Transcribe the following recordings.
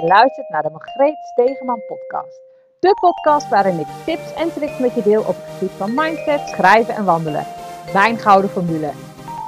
Je luistert naar de Margreet Stegeman podcast. De podcast waarin ik tips en tricks met je deel op het gebied van mindset, schrijven en wandelen. Mijn gouden formule.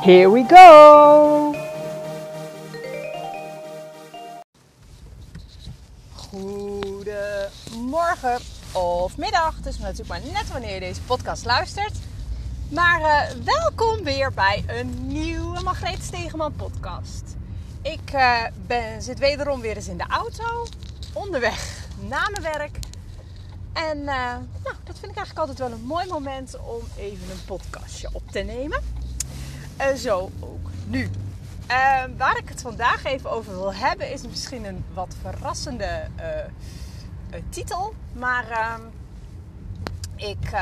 Here we go! Goedemorgen of middag. Is natuurlijk maar net wanneer je deze podcast luistert. Maar uh, welkom weer bij een nieuwe Margreet Stegeman podcast. Ik uh, ben, zit wederom weer eens in de auto, onderweg naar mijn werk. En uh, nou, dat vind ik eigenlijk altijd wel een mooi moment om even een podcastje op te nemen. En zo ook nu. waar ik het vandaag even over wil hebben is misschien een wat verrassende titel. Maar ehm, ik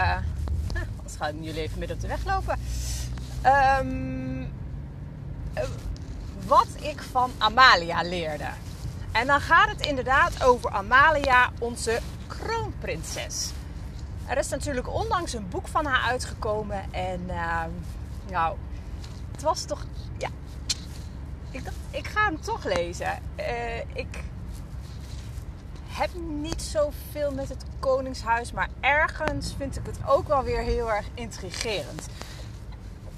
anders gaan jullie even midden op de weg lopen. Um, wat ik van Amalia leerde. En dan gaat het inderdaad over Amalia, onze kroonprinses. Er is natuurlijk onlangs een boek van haar uitgekomen. En uh, nou, het was toch. Ja. Ik dacht, ik ga hem toch lezen. Uh, ik heb niet zoveel met het Koningshuis. Maar ergens vind ik het ook wel weer heel erg intrigerend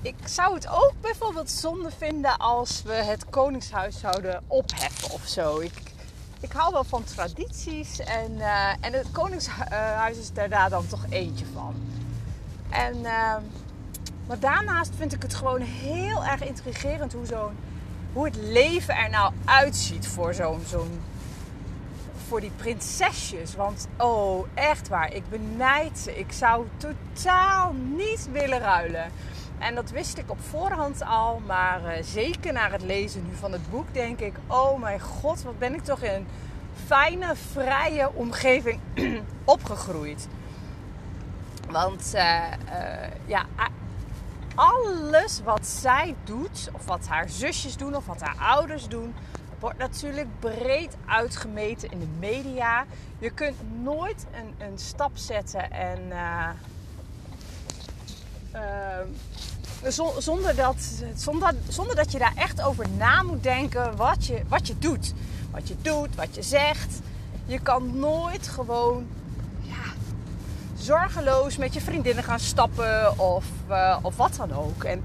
ik zou het ook bijvoorbeeld zonde vinden als we het Koningshuis zouden opheffen of zo. Ik, ik hou wel van tradities en, uh, en het Koningshuis is daar dan toch eentje van. En, uh, maar daarnaast vind ik het gewoon heel erg intrigerend hoe, zo'n, hoe het leven er nou uitziet voor zo'n, zo'n voor die prinsesjes. Want oh, echt waar, ik benijd ze. Ik zou totaal niet willen ruilen. En dat wist ik op voorhand al, maar uh, zeker na het lezen nu van het boek denk ik: oh mijn god, wat ben ik toch in een fijne, vrije omgeving opgegroeid. Want uh, uh, ja, alles wat zij doet, of wat haar zusjes doen, of wat haar ouders doen, wordt natuurlijk breed uitgemeten in de media. Je kunt nooit een, een stap zetten en zonder, dat, zonder, zonder dat je daar echt over na moet denken wat je, wat je doet. Wat je doet, wat je zegt. Je kan nooit gewoon ja, zorgeloos met je vriendinnen gaan stappen of, uh, of wat dan ook. En,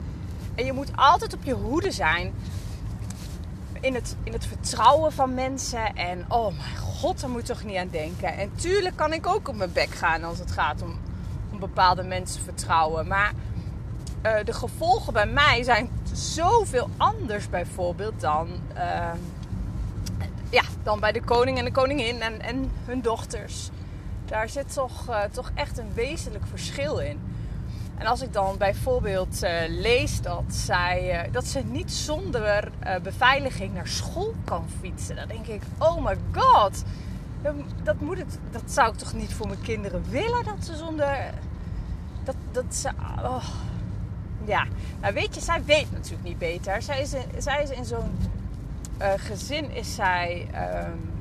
en je moet altijd op je hoede zijn in het, in het vertrouwen van mensen. En oh mijn god, daar moet je toch niet aan denken. En tuurlijk kan ik ook op mijn bek gaan als het gaat om bepaalde mensen vertrouwen. Maar uh, de gevolgen bij mij zijn zoveel anders bijvoorbeeld dan, uh, ja, dan bij de koning en de koningin en, en hun dochters. Daar zit toch, uh, toch echt een wezenlijk verschil in. En als ik dan bijvoorbeeld lees dat, zij, dat ze niet zonder beveiliging naar school kan fietsen, dan denk ik: oh my god, dat, moet het, dat zou ik toch niet voor mijn kinderen willen dat ze zonder. Dat, dat ze. Oh ja, nou weet je, zij weet natuurlijk niet beter. Zij is in, zij is in zo'n uh, gezin is zij, um,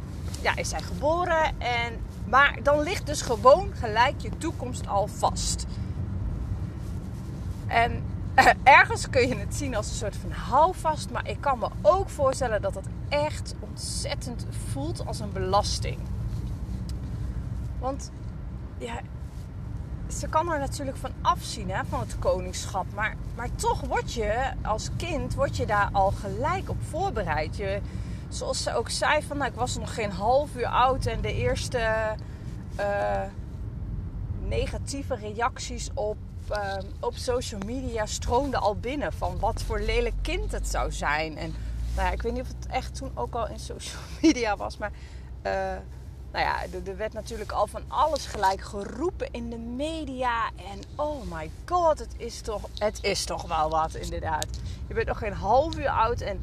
ja, is zij geboren. En, maar dan ligt dus gewoon gelijk je toekomst al vast. En uh, ergens kun je het zien als een soort van houvast. Maar ik kan me ook voorstellen dat het echt ontzettend voelt als een belasting. Want ja, ze kan er natuurlijk van afzien hè, van het koningschap. Maar, maar toch word je als kind word je daar al gelijk op voorbereid. Je, zoals ze ook zei, van, nou, ik was nog geen half uur oud en de eerste uh, negatieve reacties op, uh, op social media stroomden al binnen. Van wat voor lelijk kind het zou zijn. En nou ja, ik weet niet of het echt toen ook al in social media was, maar. Uh, nou ja, er werd natuurlijk al van alles gelijk geroepen in de media. En oh my god, het is toch, het is toch wel wat inderdaad. Je bent nog geen half uur oud en,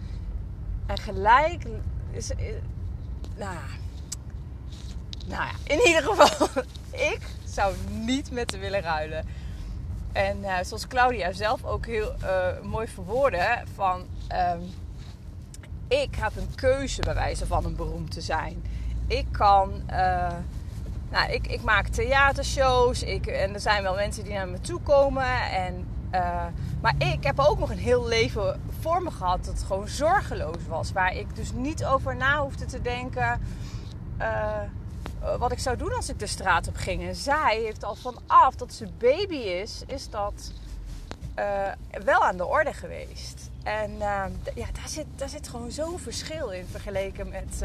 en gelijk is, nou, nou ja, in ieder geval, ik zou niet met te willen ruilen. En uh, zoals Claudia zelf ook heel uh, mooi verwoordde van... Um, ik heb een keuze bij van een beroemd te zijn ik kan. Uh, nou, ik, ik maak theatershows. Ik, en er zijn wel mensen die naar me toe komen. En, uh, maar ik heb ook nog een heel leven voor me gehad dat gewoon zorgeloos was. Waar ik dus niet over na hoefde te denken. wat ik zou doen als ik de straat op ging. En zij heeft al vanaf dat ze baby is, is dat wel aan de orde geweest. En ja, daar zit, daar zit gewoon zo'n verschil in vergeleken met,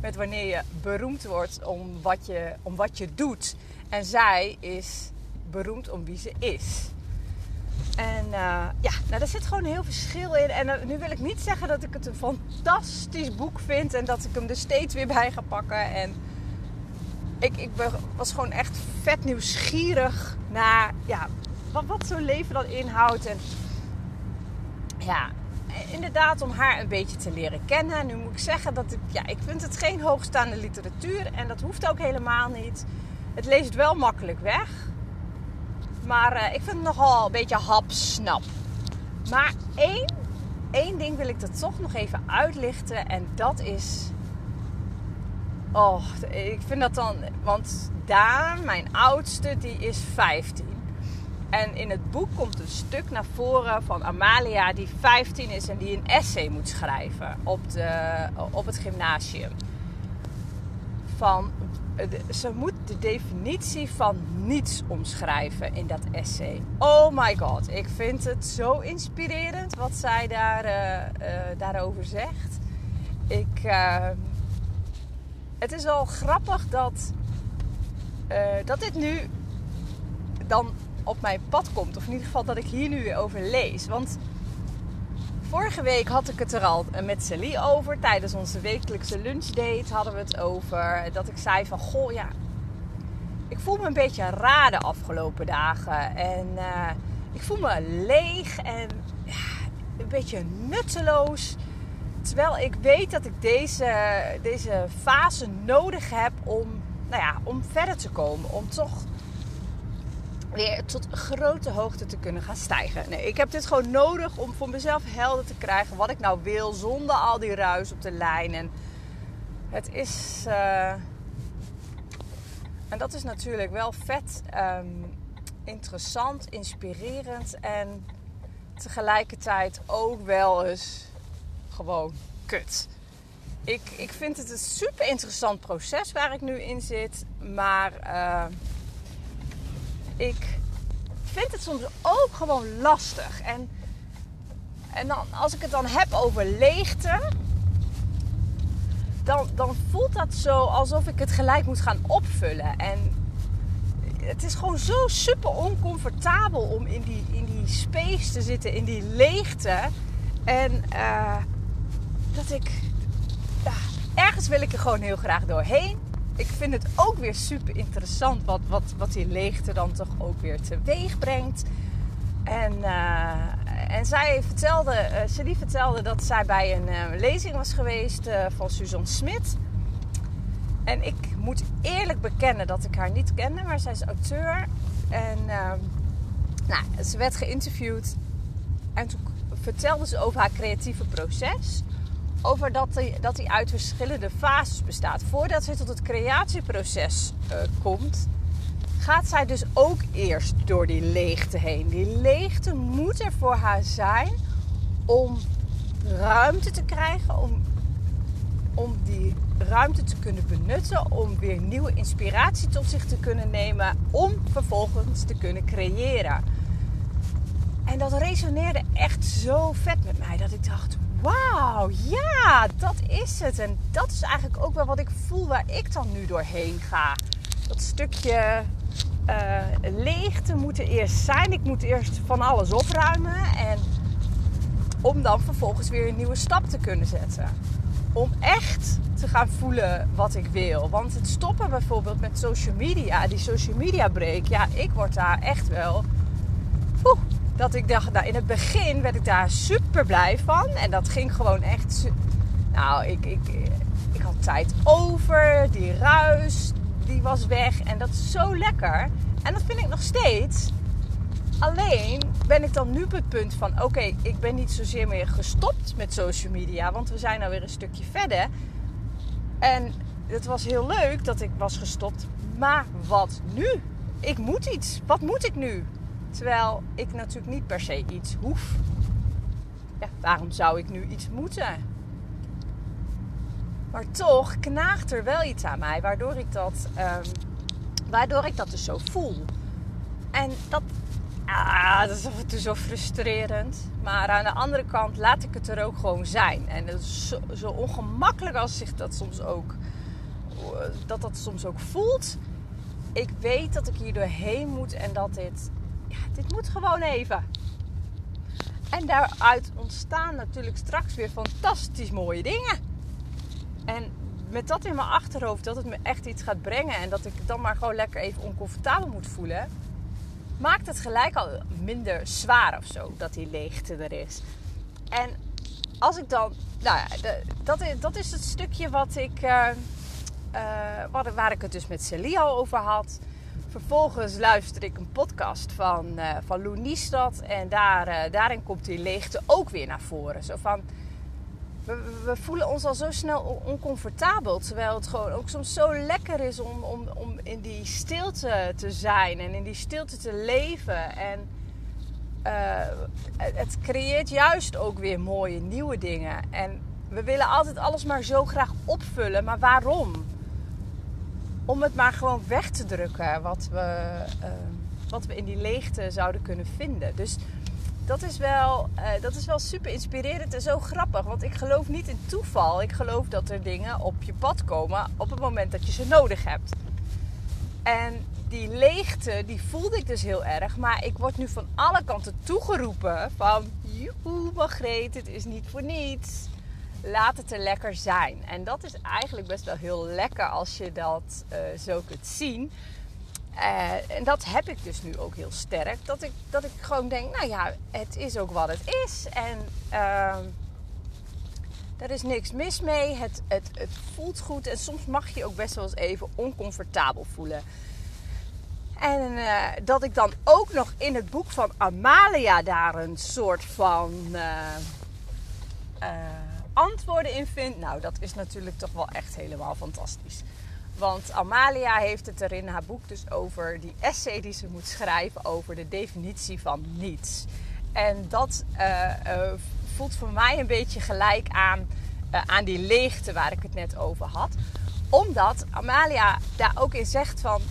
met wanneer je beroemd wordt om wat je, om wat je doet. En zij is beroemd om wie ze is. En uh, ja, nou, daar zit gewoon heel verschil in. En uh, nu wil ik niet zeggen dat ik het een fantastisch boek vind en dat ik hem er steeds weer bij ga pakken. En ik, ik was gewoon echt vet nieuwsgierig naar ja, wat, wat zo'n leven dan inhoudt. En ja, inderdaad om haar een beetje te leren kennen. Nu moet ik zeggen dat ik, ja, ik vind het geen hoogstaande literatuur en dat hoeft ook helemaal niet. Het leest wel makkelijk weg. Maar uh, ik vind het nogal een beetje hapsnap. Maar één, één ding wil ik er toch nog even uitlichten. En dat is. Oh, ik vind dat dan. Want Daan, mijn oudste, die is 15. En in het boek komt een stuk naar voren van Amalia, die 15 is en die een essay moet schrijven op, de, op het gymnasium. Van ze moet de definitie van niets omschrijven in dat essay. Oh my god, ik vind het zo inspirerend wat zij daar, uh, uh, daarover zegt. Ik, uh, het is wel grappig dat, dat dit nu dan op mijn pad komt. Of in ieder geval dat ik hier nu over lees. Want Vorige week had ik het er al met Celie over. Tijdens onze wekelijkse lunchdate hadden we het over. Dat ik zei van, goh ja, ik voel me een beetje raar de afgelopen dagen. En uh, ik voel me leeg en ja, een beetje nutteloos. Terwijl ik weet dat ik deze, deze fase nodig heb om, nou ja, om verder te komen. Om toch weer tot grote hoogte te kunnen gaan stijgen. Nee, ik heb dit gewoon nodig om voor mezelf helder te krijgen wat ik nou wil zonder al die ruis op de lijn. En het is. Uh... en dat is natuurlijk wel vet um, interessant, inspirerend en tegelijkertijd ook wel eens gewoon kut. Ik, ik vind het een super interessant proces waar ik nu in zit, maar. Uh, ik vind het soms ook gewoon lastig. En, en dan, als ik het dan heb over leegte, dan, dan voelt dat zo alsof ik het gelijk moet gaan opvullen. En het is gewoon zo super oncomfortabel om in die, in die space te zitten, in die leegte. En uh, dat ik. Ja, ergens wil ik er gewoon heel graag doorheen ik vind het ook weer super interessant wat, wat, wat die leegte dan toch ook weer teweeg brengt. En, uh, en zij vertelde, uh, Celie vertelde dat zij bij een uh, lezing was geweest van Suzanne Smit. En ik moet eerlijk bekennen dat ik haar niet kende, maar zij is auteur. En nou, ze werd geïnterviewd en toen vertelde ze over haar creatieve proces over dat hij, dat uit verschillende fases bestaat. Voordat zij tot het creatieproces uh, komt, gaat zij dus ook eerst door die leegte heen. Die leegte moet er voor haar zijn om ruimte te krijgen, om, om die ruimte te kunnen benutten, om weer nieuwe inspiratie tot zich te kunnen nemen, om vervolgens te kunnen creëren. En dat resoneerde echt zo vet met mij dat ik dacht: wauw, ja, dat is het. En dat is eigenlijk ook wel wat ik voel waar ik dan nu doorheen ga. Dat stukje uh, leegte moet er eerst zijn. Ik moet eerst van alles opruimen. En om dan vervolgens weer een nieuwe stap te kunnen zetten. Om echt te gaan voelen wat ik wil. Want het stoppen bijvoorbeeld met social media, die social media break, ja, ik word daar echt wel dat ik dacht, nou, in het begin werd ik daar super blij van. En dat ging gewoon echt. Nou, ik, ik, ik had tijd over. Die ruis, die was weg. En dat is zo lekker. En dat vind ik nog steeds. Alleen ben ik dan nu op het punt van: oké, ik ben niet zozeer meer gestopt met social media. Want we zijn nou weer een stukje verder. En het was heel leuk dat ik was gestopt. Maar wat nu? Ik moet iets. Wat moet ik nu? Terwijl ik natuurlijk niet per se iets hoef. Ja, waarom zou ik nu iets moeten? Maar toch knaagt er wel iets aan mij, waardoor ik dat, ehm, waardoor ik dat dus zo voel. En dat, ah, dat is af en toe zo frustrerend. Maar aan de andere kant laat ik het er ook gewoon zijn. En het is zo, zo ongemakkelijk als zich dat soms ook, dat dat soms ook voelt. Ik weet dat ik hier doorheen moet en dat dit, ja, dit moet gewoon even. En daaruit ontstaan natuurlijk straks weer fantastisch mooie dingen. En met dat in mijn achterhoofd, dat het me echt iets gaat brengen en dat ik dan maar gewoon lekker even oncomfortabel moet voelen, maakt het gelijk al minder zwaar of zo dat die leegte er is. En als ik dan, nou ja, dat, is, dat is het stukje wat ik, uh, uh, waar ik het dus met Celia over had. Vervolgens luister ik een podcast van, uh, van Lou Niestad. En daar, uh, daarin komt die leegte ook weer naar voren. Zo van, we, voelen ons al zo snel oncomfortabel. Terwijl het gewoon ook soms zo lekker is om, om, om in die stilte te zijn. En in die stilte te leven. En uh, het creëert juist ook weer mooie nieuwe dingen. En we willen altijd alles maar zo graag opvullen. Maar waarom? Om het maar gewoon weg te drukken wat we, uh, wat we in die leegte zouden kunnen vinden. Dus dat is, wel, uh, dat is wel super inspirerend en zo grappig. Want ik geloof niet in toeval. Ik geloof dat er dingen op je pad komen op het moment dat je ze nodig hebt. En die leegte, die voelde ik dus heel erg. Maar ik word nu van alle kanten toegeroepen van... Joehoe, Margreet, het is niet voor niets laat het er lekker zijn. En dat is eigenlijk best wel heel lekker als je dat uh, zo kunt zien. Uh, en dat heb ik dus nu ook heel sterk. Dat ik, dat ik gewoon denk, nou ja, het is ook wat het is. En uh, er is niks mis mee. Het, het, het voelt goed. En soms mag je ook best wel eens even oncomfortabel voelen. En uh, dat ik dan ook nog in het boek van Amalia daar een soort van antwoorden in vindt, nou, dat is natuurlijk toch wel echt helemaal fantastisch. Want Amalia heeft het er in haar boek dus over die essay die ze moet schrijven over de definitie van niets. En dat uh, uh, voelt voor mij een beetje gelijk aan, uh, aan die leegte waar ik het net over had. Omdat Amalia daar ook in zegt van...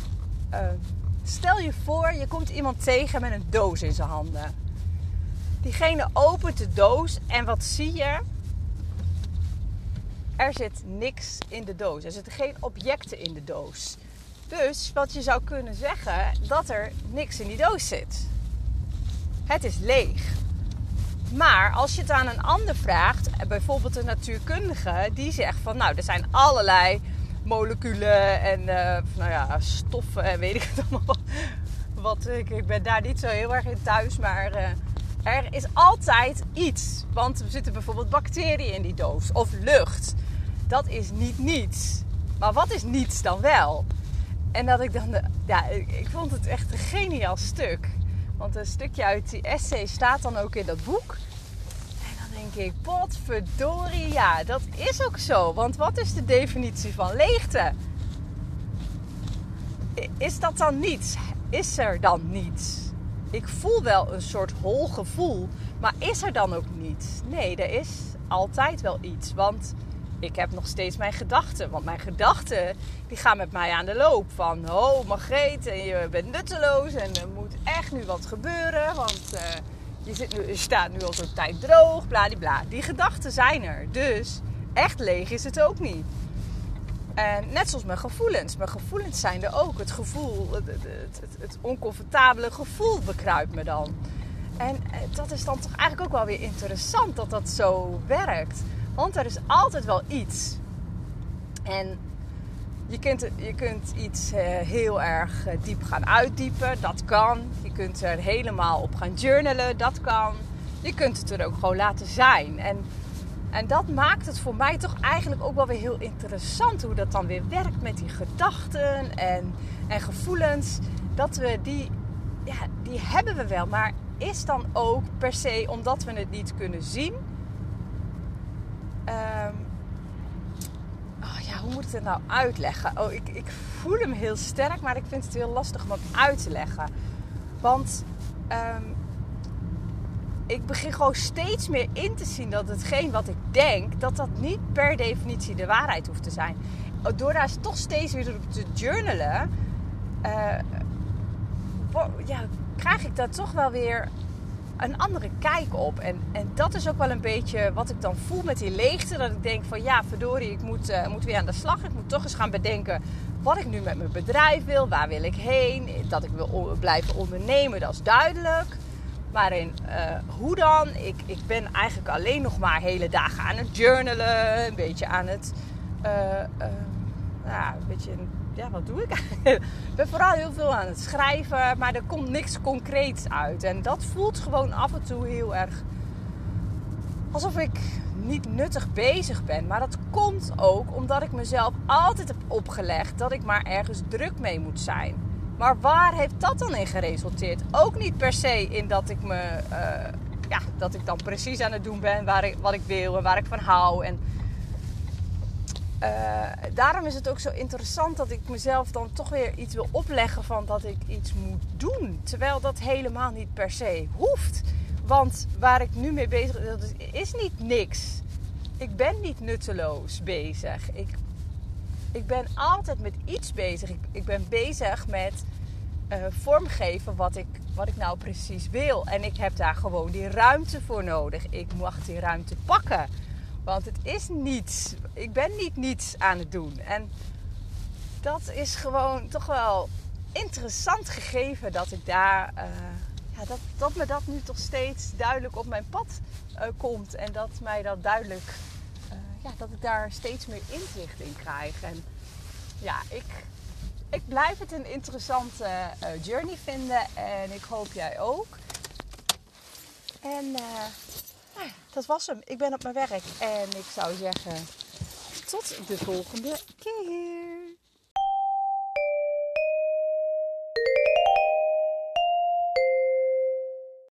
stel je voor, je komt iemand tegen met een doos in zijn handen. Diegene opent de doos en wat zie je? Er zit niks in de doos. Er zitten geen objecten in de doos. Dus wat je zou kunnen zeggen, dat er niks in die doos zit. Het is leeg. Maar als je het aan een ander vraagt, bijvoorbeeld een natuurkundige, die zegt van nou, er zijn allerlei moleculen en uh, nou ja, stoffen en weet ik het allemaal. Wat, ik, ik ben daar niet zo heel erg in thuis, maar uh, er is altijd iets. Want er zitten bijvoorbeeld bacteriën in die doos of lucht dat is niet niets. Maar wat is niets dan wel? En dat ik dan, de, ja, ik vond het echt een geniaal stuk. Want een stukje uit die essay staat dan ook in dat boek. En dan denk ik, potverdorie, ja, dat is ook zo. Want wat is de definitie van leegte? Is dat dan niets? Is er dan niets? Ik voel wel een soort hol gevoel, maar is er dan ook niets? Nee, er is altijd wel iets. Want ik heb nog steeds mijn gedachten. Want mijn gedachten die gaan met mij aan de loop. Van, oh Margreet, je bent nutteloos en er moet echt nu wat gebeuren. Want uh, je, zit nu, staat nu al zo'n tijd droog, bladibla. Die gedachten zijn er. Dus echt leeg is het ook niet. En net zoals mijn gevoelens. Mijn gevoelens zijn er ook. Het gevoel, het, het, het, het oncomfortabele gevoel bekruipt me dan. En eh, dat is dan toch eigenlijk ook wel weer interessant dat dat zo werkt. Want er is altijd wel iets. En je kunt, je kunt iets uh, heel erg uh, diep gaan uitdiepen. Dat kan. Je kunt er helemaal op gaan journalen. Dat kan. Je kunt het er ook gewoon laten zijn. En, en dat maakt het voor mij toch eigenlijk ook wel weer heel interessant. Hoe dat dan weer werkt met die gedachten en, en gevoelens. Dat we die, ja, die hebben we wel. Maar is dan ook per se omdat we het niet kunnen zien Um, oh ja, hoe moet ik het nou uitleggen? Oh, ik, ik voel hem heel sterk, maar ik vind het heel lastig om het uit te leggen. Want um, ik begin gewoon steeds meer in te zien dat hetgeen wat ik denk, dat dat niet per definitie de waarheid hoeft te zijn. Door daar toch steeds weer op te journalen, uh, ja, krijg ik daar toch wel weer een andere kijk op. En, en dat is ook wel een beetje wat ik dan voel met die leegte. Dat ik denk van ja, verdorie, ik moet, uh, moet weer aan de slag. Ik moet toch eens gaan bedenken wat ik nu met mijn bedrijf wil. Waar wil ik heen? Dat ik wil blijven ondernemen, dat is duidelijk. Maar in uh, hoe dan? Ik, ik ben eigenlijk alleen nog maar hele dagen aan het journalen. Een beetje aan het... Uh, nou, een beetje... Ja, wat doe ik ik ben vooral heel veel aan het schrijven. Maar er komt niks concreets uit. En dat voelt gewoon af en toe heel erg... Alsof ik niet nuttig bezig ben. Maar dat komt ook omdat ik mezelf altijd heb opgelegd dat ik maar ergens druk mee moet zijn. Maar waar heeft dat dan in geresulteerd? Ook niet per se in dat ik me. Uh, ja, dat ik dan precies aan het doen ben waar ik, wat ik wil en waar ik van hou. En uh, daarom is het ook zo interessant dat ik mezelf dan toch weer iets wil opleggen van dat ik iets moet doen. Terwijl dat helemaal niet per se hoeft. Want waar ik nu mee bezig ben, dat is niet niks. Ik ben niet nutteloos bezig. Ik, ik ben altijd met iets bezig. Ik, ik ben bezig met uh, vormgeven wat ik, wat ik nou precies wil. En ik heb daar gewoon die ruimte voor nodig. Ik mag die ruimte pakken. Want het is niets. Ik ben niet niets aan het doen. En dat is gewoon toch wel interessant gegeven dat ik daar. Uh, ja, dat, dat me dat nu toch steeds duidelijk op mijn pad uh, komt. En dat mij dat duidelijk. ja, dat ik daar steeds meer inzicht in krijg. En ja, ik ik blijf het een interessante journey vinden en ik hoop jij ook. En dat was hem. Ik ben op mijn werk en ik zou zeggen tot de volgende keer.